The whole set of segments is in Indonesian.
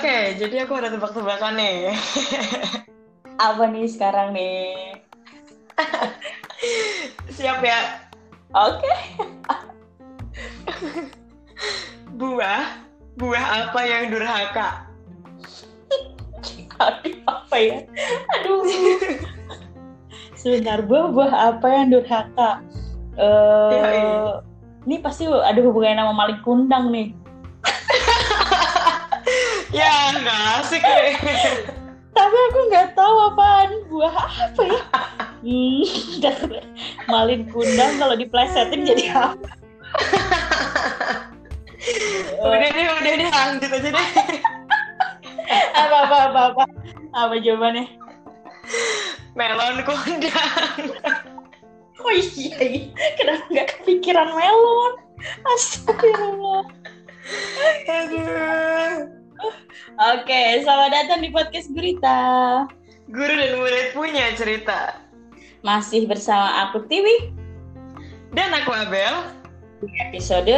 Oke, jadi aku ada tebak-tebakan nih. Apa nih sekarang nih? Siap ya? Oke. Buah, buah apa yang durhaka? Aduh, apa ya? Aduh. Sebentar, buah-buah apa yang durhaka? Eh, Iya, iya. ini pasti ada hubungannya sama maling kundang nih. Ya, nggak asik nih. Tapi aku nggak tahu apaan buah apa ya. Hmm, malin kundang kalau diplesetin jadi apa? udah deh, udah deh, lanjut aja deh. apa apa apa apa apa jawabannya? Melon kundang. Oh iya, iya. kenapa nggak kepikiran melon? Astagfirullah. Aduh. Oke, selamat datang di podcast Gurita. Guru dan murid punya cerita. Masih bersama aku Tiwi Dan aku Abel, di episode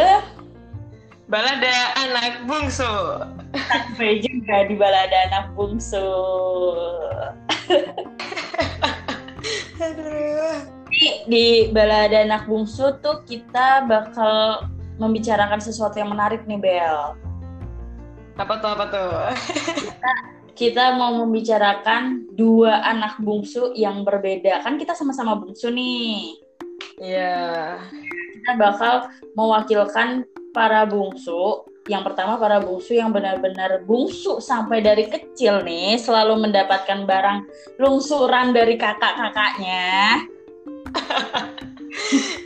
balada anak bungsu. sampai juga di balada anak bungsu. Di, di balada anak bungsu tuh kita bakal membicarakan sesuatu yang menarik nih Bel. Apa tuh, apa tuh? Kita mau membicarakan dua anak bungsu yang berbeda. Kan kita sama-sama bungsu nih. Iya. Kita bakal mewakilkan para bungsu. Yang pertama para bungsu yang benar-benar bungsu sampai dari kecil nih selalu mendapatkan barang lungsuran dari kakak-kakaknya.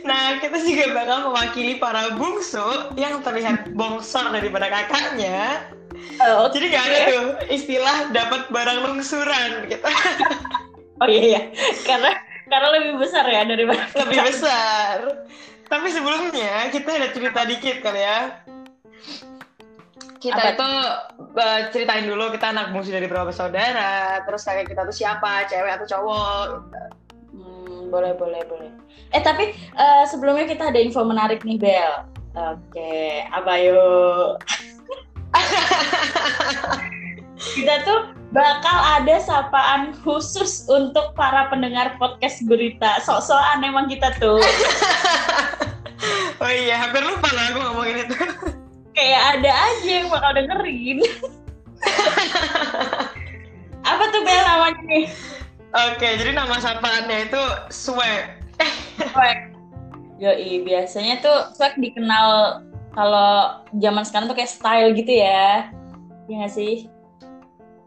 Nah, kita juga bakal mewakili para bungsu yang terlihat bongsor daripada kakaknya. Oh, Jadi nggak ada tuh istilah dapat barang lungsuran gitu. Oh iya iya, karena karena lebih besar ya daripada Lebih besar. Tapi sebelumnya kita ada cerita dikit kali ya. Kita Apa itu eh, ceritain dulu kita anak bungsu dari berapa saudara, terus kakek kita tuh siapa, cewek atau cowok. gitu. Hmm, boleh boleh boleh. Eh tapi eh, sebelumnya kita ada info menarik nih Bel. Oke, apa yuk? kita tuh bakal ada sapaan khusus untuk para pendengar podcast Gurita. Sok-sokan emang kita tuh. Oh iya, hampir lupa lah aku ngomongin itu. Kayak ada aja yang bakal dengerin. apa tuh Bel namanya nih? Oke, jadi nama sapaannya itu swag. Swag. Yoi, biasanya tuh swag dikenal kalau zaman sekarang tuh kayak style gitu ya. Iya nggak sih?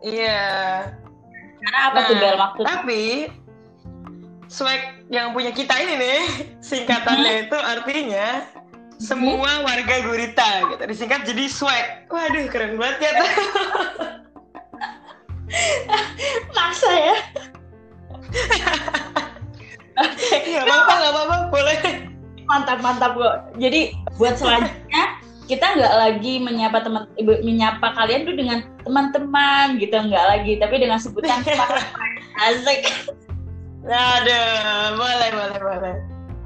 Iya. Karena apa tuh Nah, Bel maksud? Tapi swag yang punya kita ini nih, singkatannya itu artinya semua warga gurita gitu. Disingkat jadi swag. Waduh, keren banget ya. tuh. Maksa ya? Gak apa-apa, gak apa-apa, boleh. Mantap mantap kok. Jadi buat selanjutnya kita nggak lagi menyapa teman menyapa kalian tuh dengan teman-teman gitu nggak lagi tapi dengan sebutan asik. Aduh, boleh, boleh, boleh.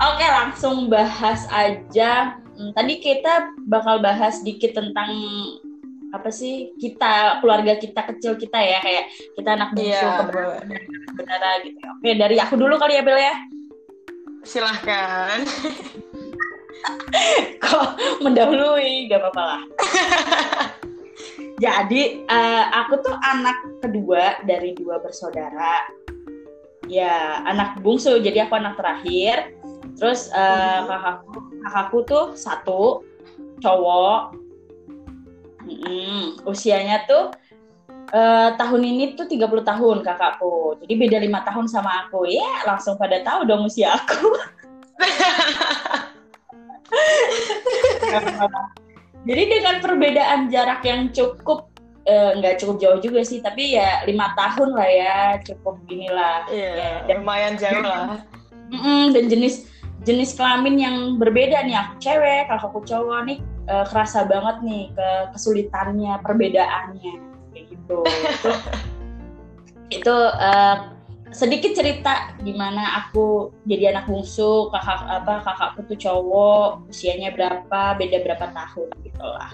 Oke langsung bahas aja. Hmm, tadi kita bakal bahas dikit tentang apa sih kita keluarga kita kecil kita ya kayak kita anak bungsu boleh. kebenaran gitu. Oke dari aku dulu kali ya Bel ya. Silahkan. Kok mendahului gak apa-apa lah. Jadi eh, aku tuh anak kedua dari dua bersaudara. Ya anak bungsu jadi aku anak terakhir. Terus eh, kakakku kakakku tuh satu cowok. Mm-mm. usianya tuh eh, tahun ini tuh 30 tahun kakakku. Jadi beda lima tahun sama aku. Ya langsung pada tahu dong usia aku. Jadi dengan perbedaan jarak yang cukup eh, nggak cukup jauh juga sih, tapi ya lima tahun lah ya cukup gini lah. Iya, Ya, dan, lumayan jauh lah. Mm-mm, dan jenis jenis kelamin yang berbeda nih aku cewek, kakakku cowok nih eh, kerasa banget nih ke kesulitannya, perbedaannya gitu. itu itu eh, sedikit cerita gimana aku jadi anak bungsu kakak apa kakakku tuh cowok usianya berapa beda berapa tahun gitu lah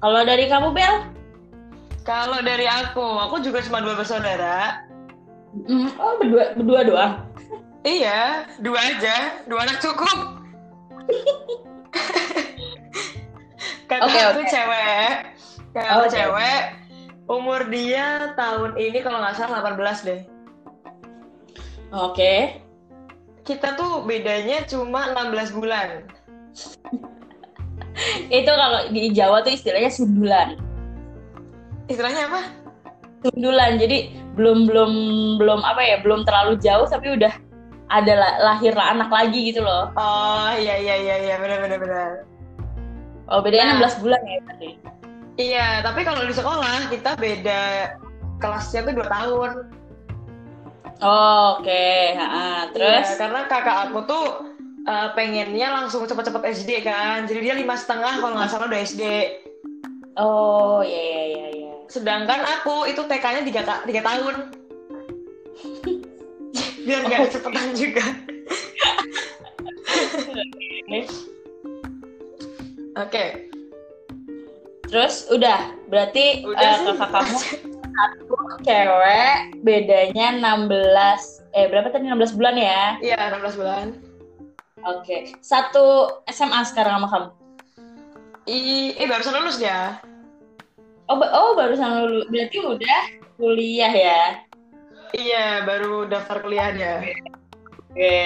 kalau dari kamu Bel Kalau dari aku, aku juga cuma dua bersaudara. Mm, oh berdua berdua doang. Iya, dua aja, dua anak cukup. Kakak aku oke. cewek, kakak Oh, aku cewek. Umur dia tahun ini kalau nggak salah 18 deh. Oke. Kita tuh bedanya cuma 16 bulan. Itu kalau di Jawa tuh istilahnya sundulan. Istilahnya apa? Sundulan. Jadi belum belum belum apa ya, belum terlalu jauh tapi udah ada la- lahir anak lagi gitu loh. Oh iya iya iya iya benar benar benar. Oh, bedanya Nah. 16 bulan ya berarti. Iya, tapi kalau di sekolah kita beda kelasnya tuh dua tahun. Oh, Oke, Ha, terus Iya, karena kakak aku tuh uh, pengennya langsung cepet-cepet SD kan, jadi dia lima setengah kalau nggak salah udah SD. oh ya ya ya ya. Sedangkan aku itu TK-nya tiga, tiga tahun. Biar nggak cepetan juga. Oke, Terus udah, berarti udah eh, sih. kakak kamu satu cewek, bedanya 16 eh berapa tadi 16 bulan ya? Iya, 16 bulan. Oke. Satu SMA sekarang sama kamu. I, eh barusan lulus dia. Oh, ba- oh barusan lulus. Berarti udah kuliah ya. Iya, baru daftar kuliah dia. Oke,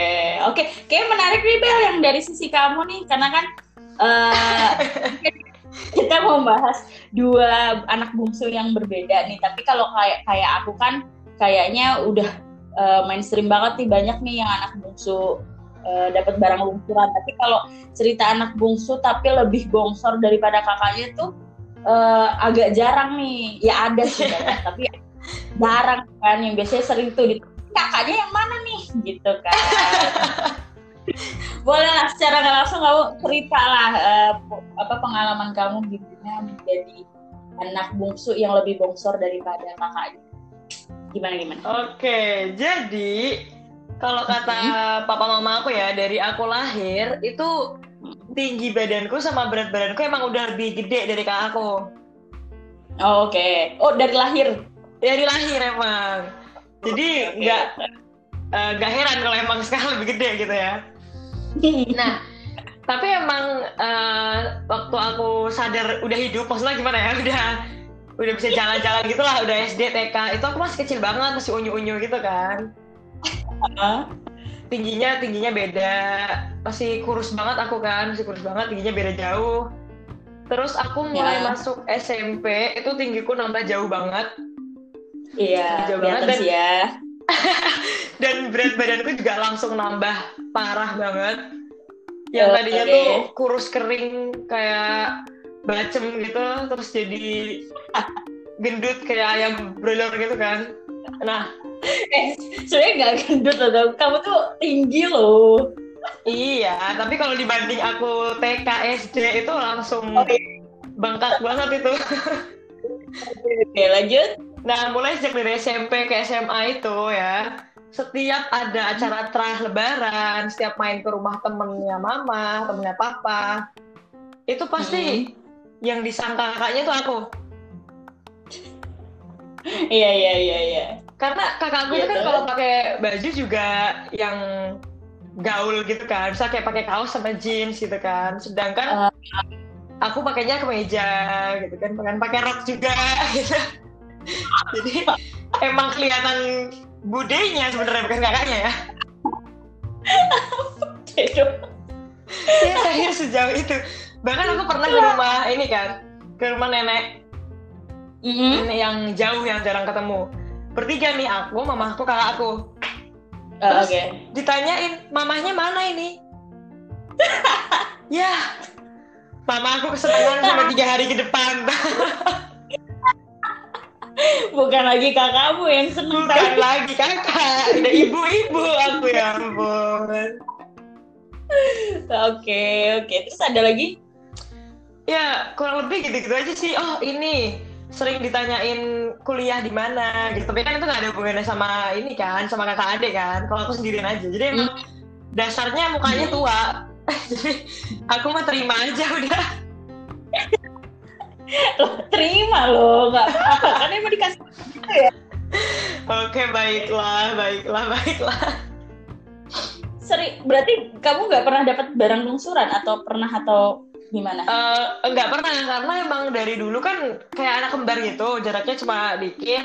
oke. Kayaknya menarik nih Bel yang dari sisi kamu nih, karena kan eh, kita mau bahas dua anak bungsu yang berbeda nih. Tapi kalau kayak kayak aku kan kayaknya udah eh, mainstream banget nih banyak nih yang anak bungsu eh, dapat barang lumpuran. Tapi kalau cerita anak bungsu tapi lebih bongsor daripada kakaknya tuh eh, agak jarang nih. Ya ada sih banyak, tapi jarang kan yang biasanya sering tuh di kakaknya yang mana nih gitu kan boleh lah secara nggak langsung kamu cerita lah po- apa pengalaman kamu gimana menjadi anak bungsu yang lebih bongsor daripada kakaknya gimana gimana Oke, jadi kalau kata papa mama aku ya, dari aku lahir itu tinggi badanku sama berat badanku emang udah lebih gede dari kakak aku. Oh, oke oh dari lahir Dari lahir emang. Jadi nggak eh, nggak heran kalau emang sekarang lebih gede gitu ya. Nah, tapi emang eh, waktu aku sadar udah hidup, maksudnya gimana ya, udah udah bisa jalan-jalan gitu lah, udah SD, TK, itu aku masih kecil banget, masih unyu-unyu gitu kan. Tingginya tingginya beda masih kurus banget aku kan masih kurus banget tingginya beda jauh terus aku mulai Ya. masuk SMP itu tinggiku nambah jauh banget iya Jauh kelihatan banget, sih ya dan berat badanku juga langsung nambah parah banget. Yang Oke. tadinya tuh kurus kering kayak bacem gitu terus jadi gendut kayak ayam broiler gitu kan. Nah eh sebenarnya nggak gendut loh kamu tuh tinggi loh. iya tapi kalau dibanding aku TK SD itu langsung Oke. bengkak banget itu. Oke lanjut Nah, mulai sejak dari SMP ke SMA itu ya, setiap ada acara terah lebaran, setiap main ke rumah temennya mama, temennya papa, itu pasti yang disangka kakaknya itu aku. iya iya iya iya Karena kakakku Iya, itu kan kalau pakai baju juga yang gaul gitu kan, bisa kayak pakai kaos sama jeans gitu kan. Sedangkan Ah. aku pakainya kemeja gitu kan, pakai pakai rok juga gitu. Jadi emang kelihatan budenya sebenarnya bukan kakaknya ya. Aduh. Iya, saya sejauh itu. Bahkan aku pernah ke rumah ini kan, ke rumah nenek, Mm-mm. nenek yang jauh yang jarang ketemu. Bertiga nih aku, mamaku, kakak aku. Ah, Terus oke ditanyain, mamahnya mana ini? ya, mama aku kesenangan sampai tiga hari ke depan. bukan lagi kakakmu yang seneng Bukan tapi lagi kakak, udah ibu-ibu aku ya ampun. oke oke terus ada lagi Ya kurang lebih gitu-gitu aja sih. Oh ini sering ditanyain kuliah di mana gitu. Tapi kan itu nggak ada hubungannya sama ini kan, sama kakak adik kan. Kalau aku sendirian aja. Jadi emang dasarnya mukanya tua. Jadi aku mah terima aja udah. Lo terima lo nggak apa-apa kan emang dikasih gitu ya Oke, baiklah, baiklah, baiklah. sering berarti kamu nggak pernah dapat barang lungsuran atau pernah atau gimana Eh, enggak pernah karena emang dari dulu kan kayak anak kembar gitu, jaraknya cuma dikit.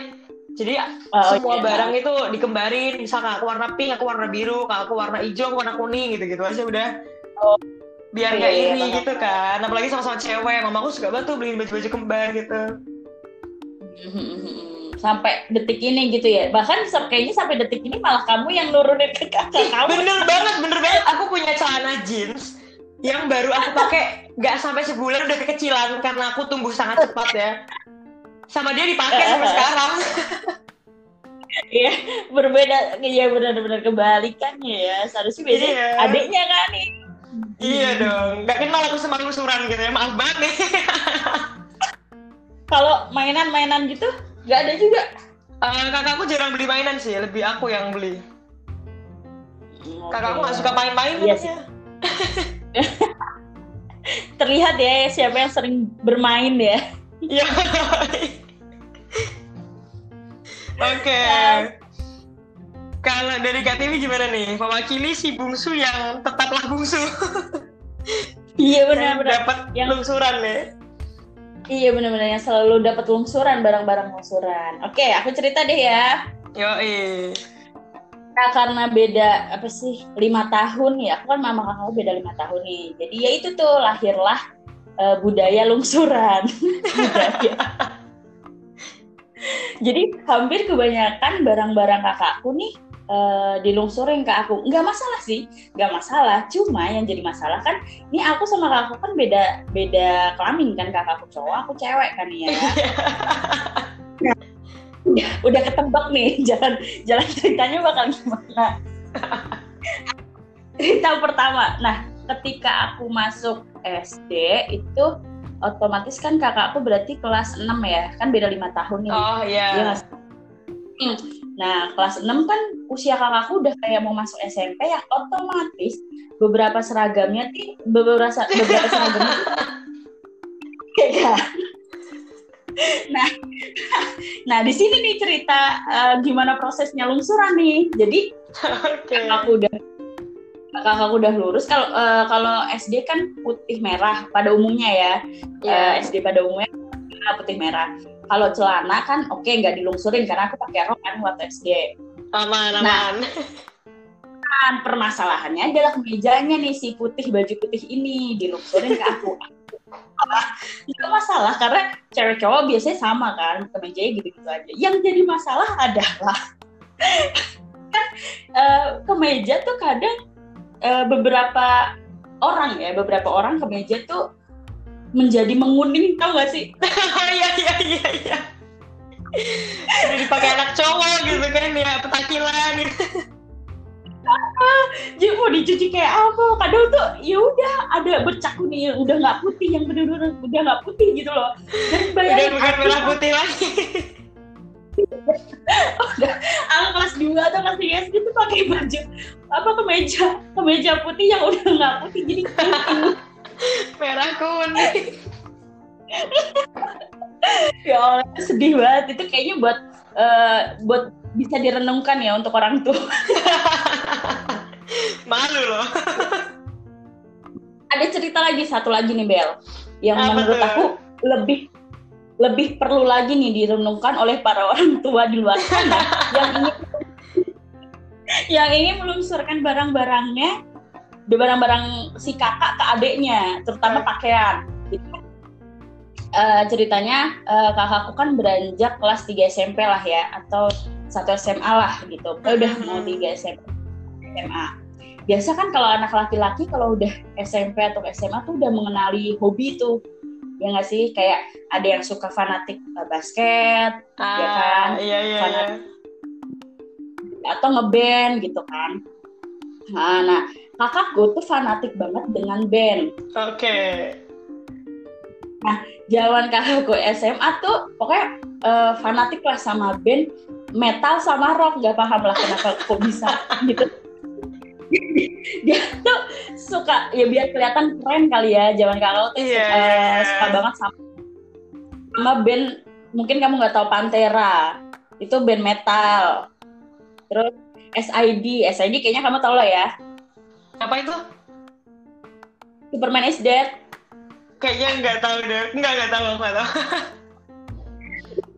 Jadi Oh, semua iya. barang itu dikembarin, misal aku warna pink, aku warna biru, kalau aku warna hijau, aku warna kuning gitu-gitu aja udah. Oh. Biar Iya, nggak iya, iri paham. gitu kan. Apalagi sama-sama cewek, mamaku suka banget tuh beliin baju-baju kembar gitu. sampai detik ini gitu ya bahkan kayaknya sampai detik ini malah kamu yang nurunin ke kakak kamu Bener banget, bener banget. Aku punya celana jeans yang baru aku pakai nggak sampai sebulan udah kekecilan karena aku tumbuh sangat cepat ya. Sama dia dipakai sampai sekarang. Iya, berbeda ya benar-benar kebalikannya ya. Seharusnya biasanya Iya. adiknya kan nih. Iya dong, nggak kenal aku sama lungsuran gitu ya, maaf banget nih. Kalau mainan-mainan gitu nggak ada juga. Eh, kakakku jarang beli mainan sih, lebih aku yang beli. Kakakku nggak suka main-main Iya katanya. Terlihat ya siapa yang sering bermain ya. Iya. Oke. Kalau dari Tiwi gimana nih? Mewakili si bungsu yang tetaplah bungsu. Iya benar-benar. dapat Yang- lungsuran nih. Iya benar-benar yang selalu dapat lungsuran barang-barang lungsuran. Oke, aku cerita deh ya. Yoi. Nah, karena beda apa sih lima tahun ya, aku kan mama kakakku beda lima tahun nih. Jadi ya itu tuh lahirlah eh, budaya lungsuran. budaya. Jadi hampir kebanyakan barang-barang kakakku nih eh, dilungsurin ke aku. Nggak masalah sih, nggak masalah. Cuma yang jadi masalah kan, ini aku sama kakakku kan beda beda kelamin kan kakakku cowok, aku cewek kan ya. udah, udah ketebak nih jalan jalan ceritanya bakal gimana. Cerita pertama. Nah, ketika aku masuk SD itu otomatis kan kakakku berarti kelas 6 ya. Kan beda lima tahun nih. Oh Iya iya. Hmm. Nah, kelas 6 kan usia kakakku udah kayak mau masuk SMP yang otomatis beberapa seragamnya tuh beberapa beberapa seragamnya kayak. Nah, nah di sini nih cerita eh, gimana prosesnya lungsuran nih. Jadi Oke. kakakku udah kakakku udah lurus. Kalau eh, kalau SD kan putih merah pada umumnya ya. Iya. Eh, SD pada umumnya putih merah. Kalau celana kan oke nggak dilungsurin karena aku pakai rok kan waktu SD. Aman, Nah. aman. Kan permasalahannya adalah kemejanya nih si putih baju putih ini dilungsurin ke aku. Itu masalah karena cewek cowok biasanya sama kan kemejanya gitu-gitu aja. Yang jadi masalah adalah kan eh, kemeja tuh kadang eh, beberapa orang ya beberapa orang kemeja tuh menjadi menguning tau gak sih? Iya, iya, iya, iya. Udah dipakai anak cowok gitu kan ya, petakilan gitu. jadi mau dicuci kayak apa kadang tuh ya udah ada bercak kuning yang udah nggak putih yang bener-bener udah nggak putih gitu loh dan Udah bukan merah putih lagi. aku kelas 2 atau kelas 3 SD tuh pakai baju apa kemeja kemeja putih yang udah nggak putih jadi Merah kuning. ya Allah sedih banget itu kayaknya buat eh, buat bisa direnungkan ya untuk orang tua Malu loh. ada cerita lagi satu lagi nih Bel yang Apa menurut tuh? aku lebih lebih perlu lagi nih direnungkan oleh para orang tua di luar sana yang ingin yang ingin melunsurkan barang-barangnya barang-barang si kakak ke adiknya terutama pakaian Gitu. Ceritanya eh, kakakku kan beranjak kelas 3 SMP lah ya atau satu SMA lah gitu Pokoknya udah mau 3 SMP SMA biasa kan kalau anak laki-laki kalau udah SMP atau SMA tuh udah mengenali hobi tuh ya nggak sih kayak ada yang suka fanatik eh, basket Ah, kan? Iya, iya, iya. Fanatik. atau ngeband gitu kan nah, nah kakakku tuh fanatik banget dengan band. Oke. zaman kakakku SMA tuh pokoknya eh, fanatik lah sama band metal sama rock. Nggak paham lah kenapa kok bisa gitu. Dia tuh suka ya biar kelihatan keren kali ya zaman kakak tuh eh, iya. suka banget sama sama band mungkin kamu nggak tahu Pantera. Itu band metal. Terus SID SID kayaknya kamu tahu lah ya Apa itu? Superman is Dead Kayaknya nggak tahu deh. Nggak nggak tahu nggak tahu.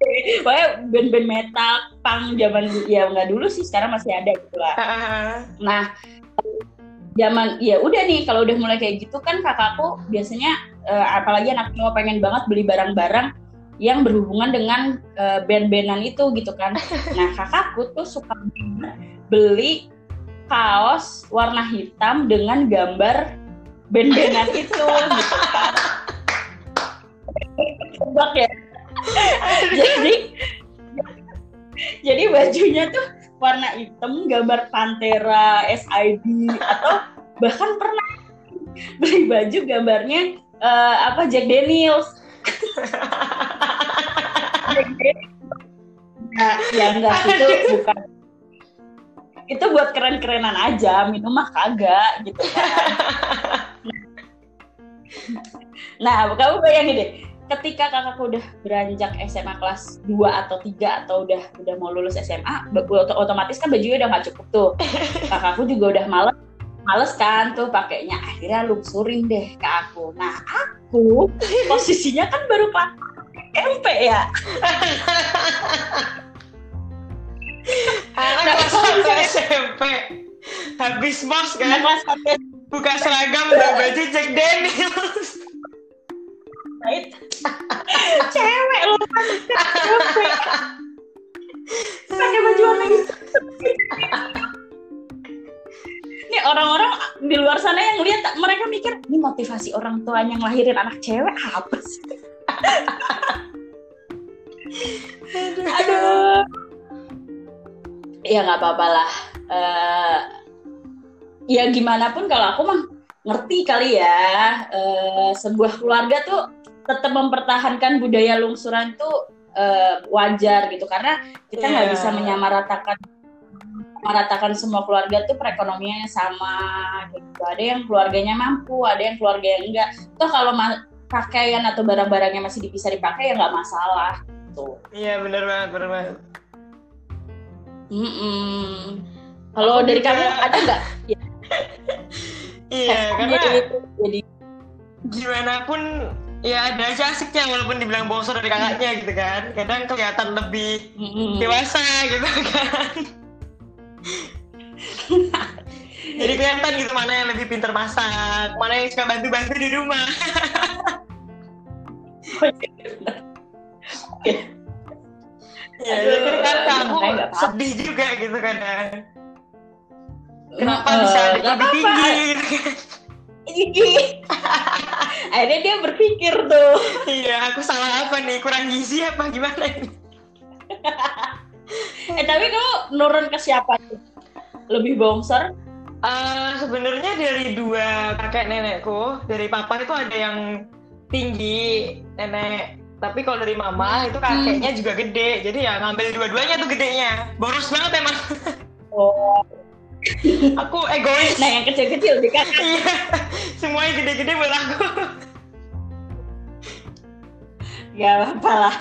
Pokoknya band-band metal punk zaman ya nggak dulu sih sekarang masih ada gitu lah Nah, zaman ya udah nih kalau udah mulai kayak gitu kan kakakku biasanya eh, apalagi anak cowok pengen banget beli barang-barang yang berhubungan dengan eh, band-bandan itu gitu kan. Nah, kakakku tuh suka beli kaos warna hitam dengan gambar band-bandan itu gitu kan. Tebak ya. jadi jadi bajunya tuh warna hitam gambar Pantera, SID atau bahkan pernah beli baju gambarnya eh, apa Jack Daniels. Jack Daniels. Nah, ya enggak itu bukan itu buat keren-kerenan aja, minum mah kagak gitu kan. Nah, kamu bayangin deh, ketika kakakku udah beranjak SMA kelas 2 atau 3 atau udah udah mau lulus SMA, otomatis kan bajunya udah nggak cukup tuh. Kakakku juga udah males males kan tuh pakainya akhirnya lungsurin deh ke aku. Nah, aku posisinya kan baru kelas SMP ya. Anak kelas satu SMP. Habis mos kan. kelas Buka seragam udah baju Jack Daniels. itu cewek loh kan SMP. Pakai baju warna hitam. Ini orang-orang di luar sana yang lihat mereka mikir ini motivasi orang tuanya ngelahirin anak cewek apa sih? Aduh. Ya nggak apa-apa lah. Eh, ya gimana pun kalau aku mah ngerti kali ya. eh, sebuah keluarga tuh tetap mempertahankan budaya lungsuran tuh eh, wajar gitu karena kita nggak Iya. bisa menyamaratakan meratakan semua keluarga tuh perekonomiannya sama gitu. Ada yang keluarganya mampu, ada yang keluarga yang enggak. Toh kalau pakaian atau barang-barangnya masih bisa dipakai ya nggak masalah. Tuh. Iya bener banget, bener banget. Mm-mm. Kalau Aku dari kamu ada nggak? Iya, karena jadi itu jadi gimana pun ya ada aja asiknya walaupun dibilang bosor dari kakaknya gitu kan. Kadang kelihatan lebih mm-mm. dewasa gitu kan. Jadi kelihatan gitu mana yang lebih pinter masak, mana yang suka bantu-bantu di rumah. Ya, jadi kan apa-apa. sedih juga gitu kadang. Kenapa Eh, bisa nggak lebih tinggi kan. Akhirnya dia berpikir tuh. Iya, aku salah apa nih? Kurang gizi apa gimana ini? Eh tapi kamu nurun ke siapa? tuh? Lebih bongsor? Eh, sebenarnya dari dua kakek nenekku, dari papa itu ada yang tinggi nenek, tapi kalau dari mama itu kakeknya juga gede, jadi ya ngambil dua-duanya tuh gedenya, boros banget emang. Oh. Aku egois. Nah yang kecil-kecil di kan. Iya, semuanya gede-gede buat aku. Gak apa-apa lah.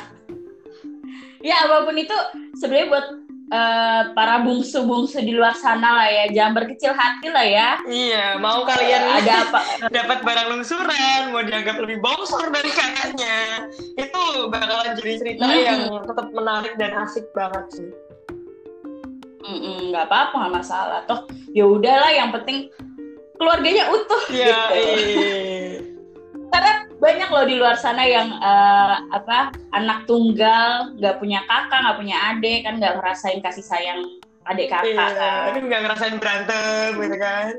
Ya apa pun itu sebenarnya buat eh, para bungsu-bungsu di luar sana lah ya, jangan berkecil hati lah ya. Iya, mau kalian Ada apa? dapat barang lungsuran, mau dianggap lebih bongsor dari kakaknya, itu bakalan jadi cerita Mhm. yang tetap menarik dan asik banget sih. Nggak apa-apa nggak masalah toh ya udahlah yang penting keluarganya utuh Iya, gitu. iya. karena banyak loh di luar sana yang eh, apa anak tunggal nggak punya kakak nggak punya adik kan nggak ngerasain kasih sayang adik kakak Iya, kan. tapi nggak ngerasain berantem gitu kan.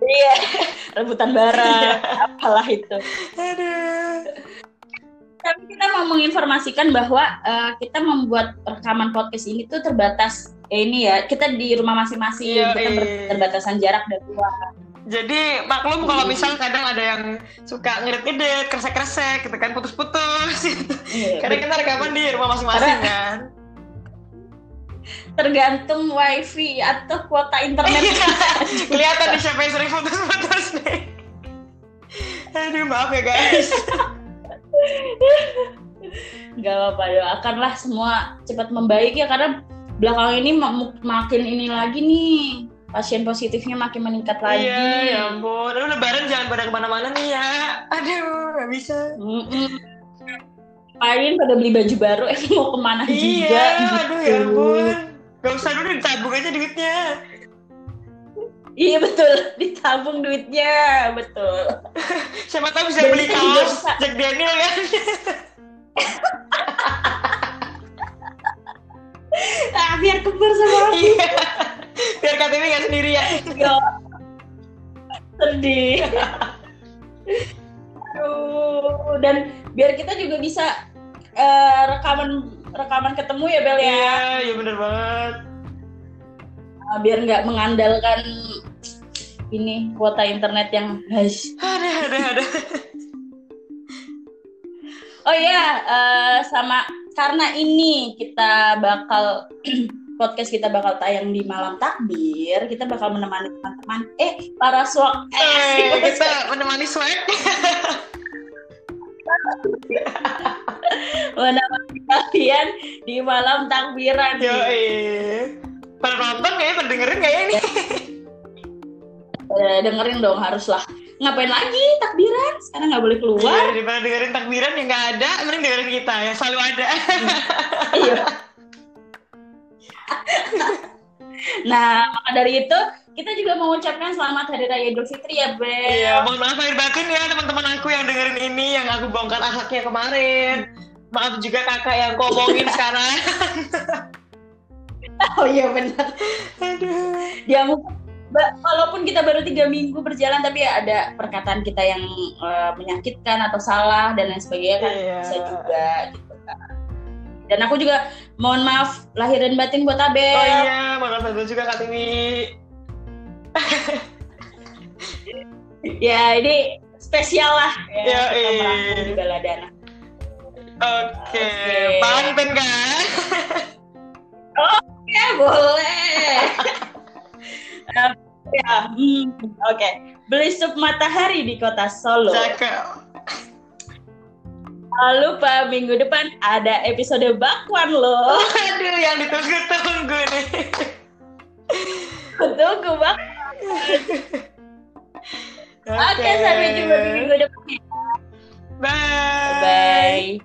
iya rebutan barang apalah itu Aduh. tapi kita mau menginformasikan bahwa eh, kita membuat rekaman podcast ini tuh terbatas eh, ini ya kita di rumah masing-masing Iya, kita iya. berterbatasan jarak dan ruang Jadi maklum kalau misal kadang ada yang suka ngedit-ngedit, kresek-kresek gitu kan, putus-putus. Iya, Karena kita rekaman di rumah masing-masing kan. tergantung wifi atau kuota internet Iya. Kelihatan nih siapa yang sering putus-putus nih. Aduh maaf ya guys. nggak apa-apa doakanlah semua cepat membaik ya karena belakangan ini mak- makin ini lagi nih pasien positifnya makin meningkat lagi. Iya, ya ampun. Aduh, lebaran jangan pada ke mana-mana nih ya. Aduh, nggak bisa. Mm-mm. Paling pada beli baju baru, eh mau ke mana juga? Iya, aduh ya gitu. ampun. Gak usah dulu ditabung aja duitnya. Iya betul, ditabung duitnya, betul. Siapa tahu bisa Dan beli kaos Jack Daniel kan. Ah, biar kembar sama aku. Biar KTP nggak sendirian. Ya. Sedih. Aduh, dan biar kita juga bisa eh, rekaman rekaman ketemu ya Bel ya. Iya, iya bener banget. Ah, biar nggak mengandalkan ini kuota internet yang hush. Ada, ada, ada. Oh iya, eh, sama karena ini kita bakal podcast kita bakal tayang di malam takbir, kita bakal menemani teman-teman. Eh, para swag. Eh, kita menemani swag. menemani kalian di malam takbiran. Yo. Pada nonton ya? Pada dengerin nggak ya ini? Eh, dengerin dong haruslah. Ngapain lagi takbiran? Sekarang nggak boleh keluar. Iya, daripada dengerin takbiran yang nggak ada, mending dengerin kita yang selalu ada. Iya. nah, maka dari itu kita juga mau ucapkan selamat Hari Raya Idul Fitri ya, Bel. Iya, mohon maaf lahir batin ya teman-teman aku yang dengerin ini, yang aku bongkar akhlaknya kemarin. Maaf juga kakak yang ngomongin sekarang. Oh iya benar. Aduh. Ba- walaupun kita baru tiga minggu berjalan tapi ya ada perkataan kita yang eh, menyakitkan atau salah dan lain sebagainya kan Iya. bisa juga gitu kan. Dan aku juga mohon maaf lahir dan batin buat Abel. Oh iya, mohon maaf juga Kak Tiwi. Ya ini spesial lah ya, Ya, iya. merangkum di Baladana. Oke, Oke. panten kan? Ya boleh. Eh, ya, hmm, oke. Beli sup matahari di kota Solo. Cakep. Jangan lupa minggu depan ada episode bakwan loh. Aduh, yang ditunggu-tunggu nih. Tunggu bak. Oke, sampai jumpa minggu depan. Bye. Bye.